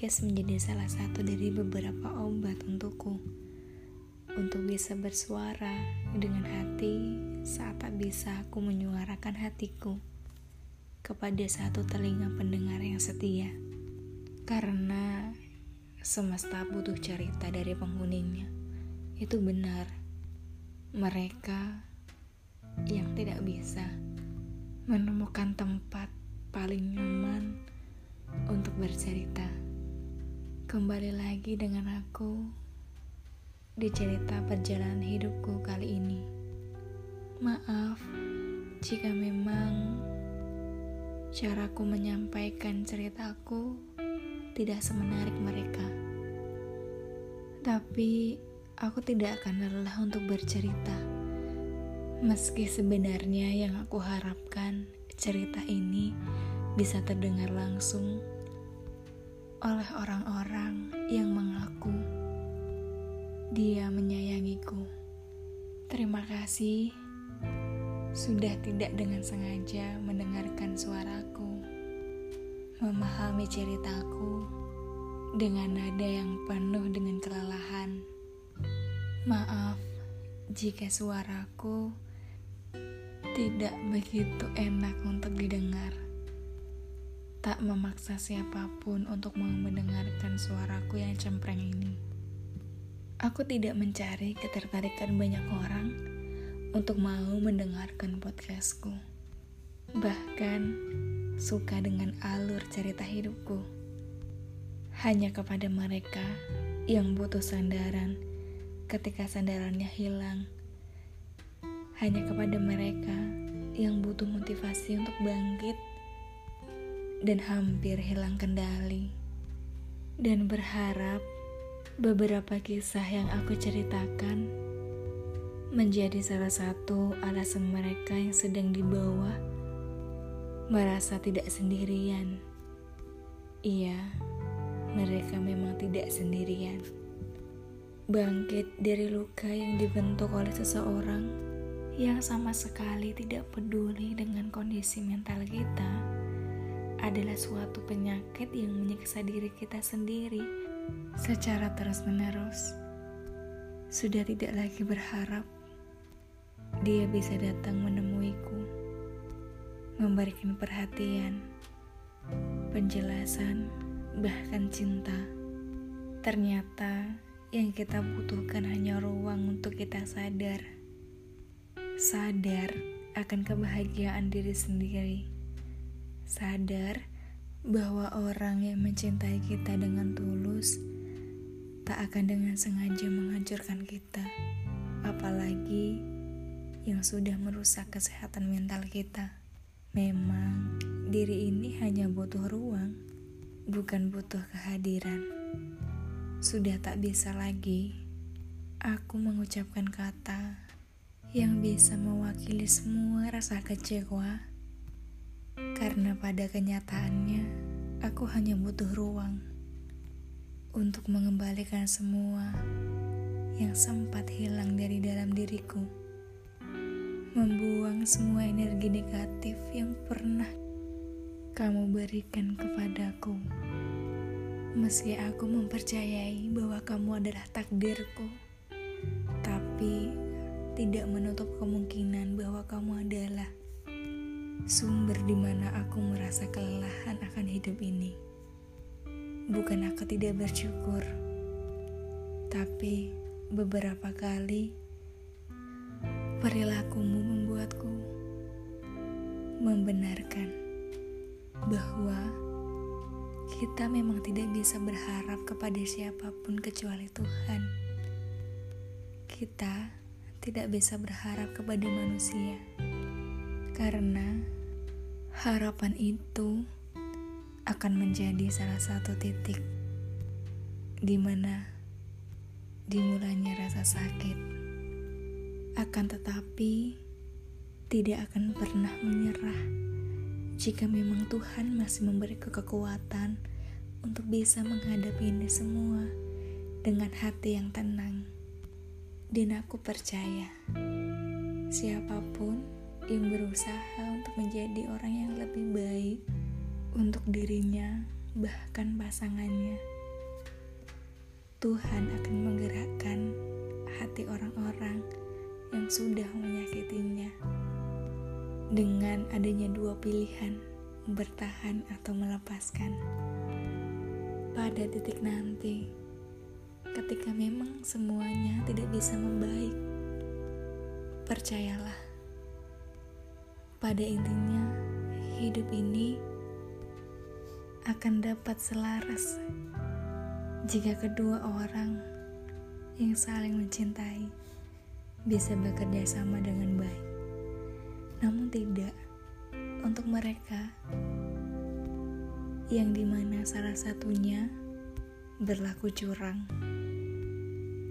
podcast menjadi salah satu dari beberapa obat untukku untuk bisa bersuara dengan hati saat tak bisa aku menyuarakan hatiku kepada satu telinga pendengar yang setia. Karena semesta butuh cerita dari penghuninya. Itu benar. Mereka yang tidak bisa menemukan tempat paling nyaman untuk bercerita. Kembali lagi dengan aku di cerita perjalanan hidupku kali ini. Maaf jika memang caraku menyampaikan ceritaku tidak semenarik mereka. Tapi aku tidak akan lelah untuk bercerita. Meski sebenarnya yang aku harapkan cerita ini bisa terdengar langsung oleh orang-orang yang mengaku dia menyayangiku. Terima kasih sudah tidak dengan sengaja mendengarkan suaraku, memahami ceritaku dengan nada yang penuh dengan kelelahan. Maaf jika suaraku tidak begitu enak untuk didengar tak memaksa siapa pun untuk mau mendengarkan suaraku yang cempreng ini. Aku tidak mencari ketertarikan banyak orang untuk mau mendengarkan podcastku. Bahkan suka dengan alur cerita hidupku. Hanya kepada mereka yang butuh sandaran ketika sandarannya hilang. Hanya kepada mereka yang butuh motivasi untuk bangkit dan hampir hilang kendali. Dan berharap beberapa kisah yang aku ceritakan menjadi salah satu alasan mereka yang sedang di bawah merasa tidak sendirian. Iya, mereka memang tidak sendirian. Bangkit dari luka yang dibentuk oleh seseorang yang sama sekali tidak peduli dengan kondisi mental kita adalah suatu penyakit yang menyiksa diri kita sendiri secara terus-menerus. Sudah tidak lagi berharap dia bisa datang menemuiku, memberikan perhatian, penjelasan, bahkan cinta. Ternyata yang kita butuhkan hanya ruang untuk kita sadar. Sadar akan kebahagiaan diri sendiri sadar bahwa orang yang mencintai kita dengan tulus tak akan dengan sengaja menghancurkan kita, apalagi yang sudah merusak kesehatan mental kita. Memang diri ini hanya butuh ruang, bukan butuh kehadiran. Sudah tak bisa lagi aku mengucapkan kata yang bisa mewakili semua rasa kecewa karena pada kenyataannya, aku hanya butuh ruang untuk mengembalikan semua yang sempat hilang dari dalam diriku. Membuang semua energi negatif yang pernah kamu berikan kepadaku. Meski aku mempercayai bahwa kamu adalah takdirku, tapi tidak menutup kemungkinan bahwa kamu adalah sumber di mana aku merasa kelelahan akan hidup ini. Bukan aku tidak bersyukur, tapi beberapa kali perilakumu membuatku membenarkan bahwa kita memang tidak bisa berharap kepada siapa pun kecuali Tuhan. Kita tidak bisa berharap kepada manusia karena harapan itu akan menjadi salah satu titik di mana dimulainya rasa sakit. Akan tetapi, tidak akan pernah menyerah jika memang Tuhan masih memberi kekuatan untuk bisa menghadapi ini semua dengan hati yang tenang. Dan aku percaya, siapa pun yang berusaha untuk menjadi orang yang lebih baik untuk dirinya bahkan pasangannya. Tuhan akan menggerakkan hati orang-orang yang sudah menyakitinya. Dengan adanya dua pilihan, bertahan atau melepaskan. Pada titik nanti, ketika memang semuanya tidak bisa membaik, percayalah, pada intinya hidup ini akan dapat selaras jika kedua orang yang saling mencintai bisa bekerja sama dengan baik. Namun tidak untuk mereka yang di mana salah satunya berlaku curang.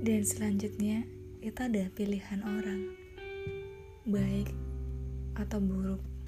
Dan selanjutnya itu ada pilihan orang, baik atau buruk.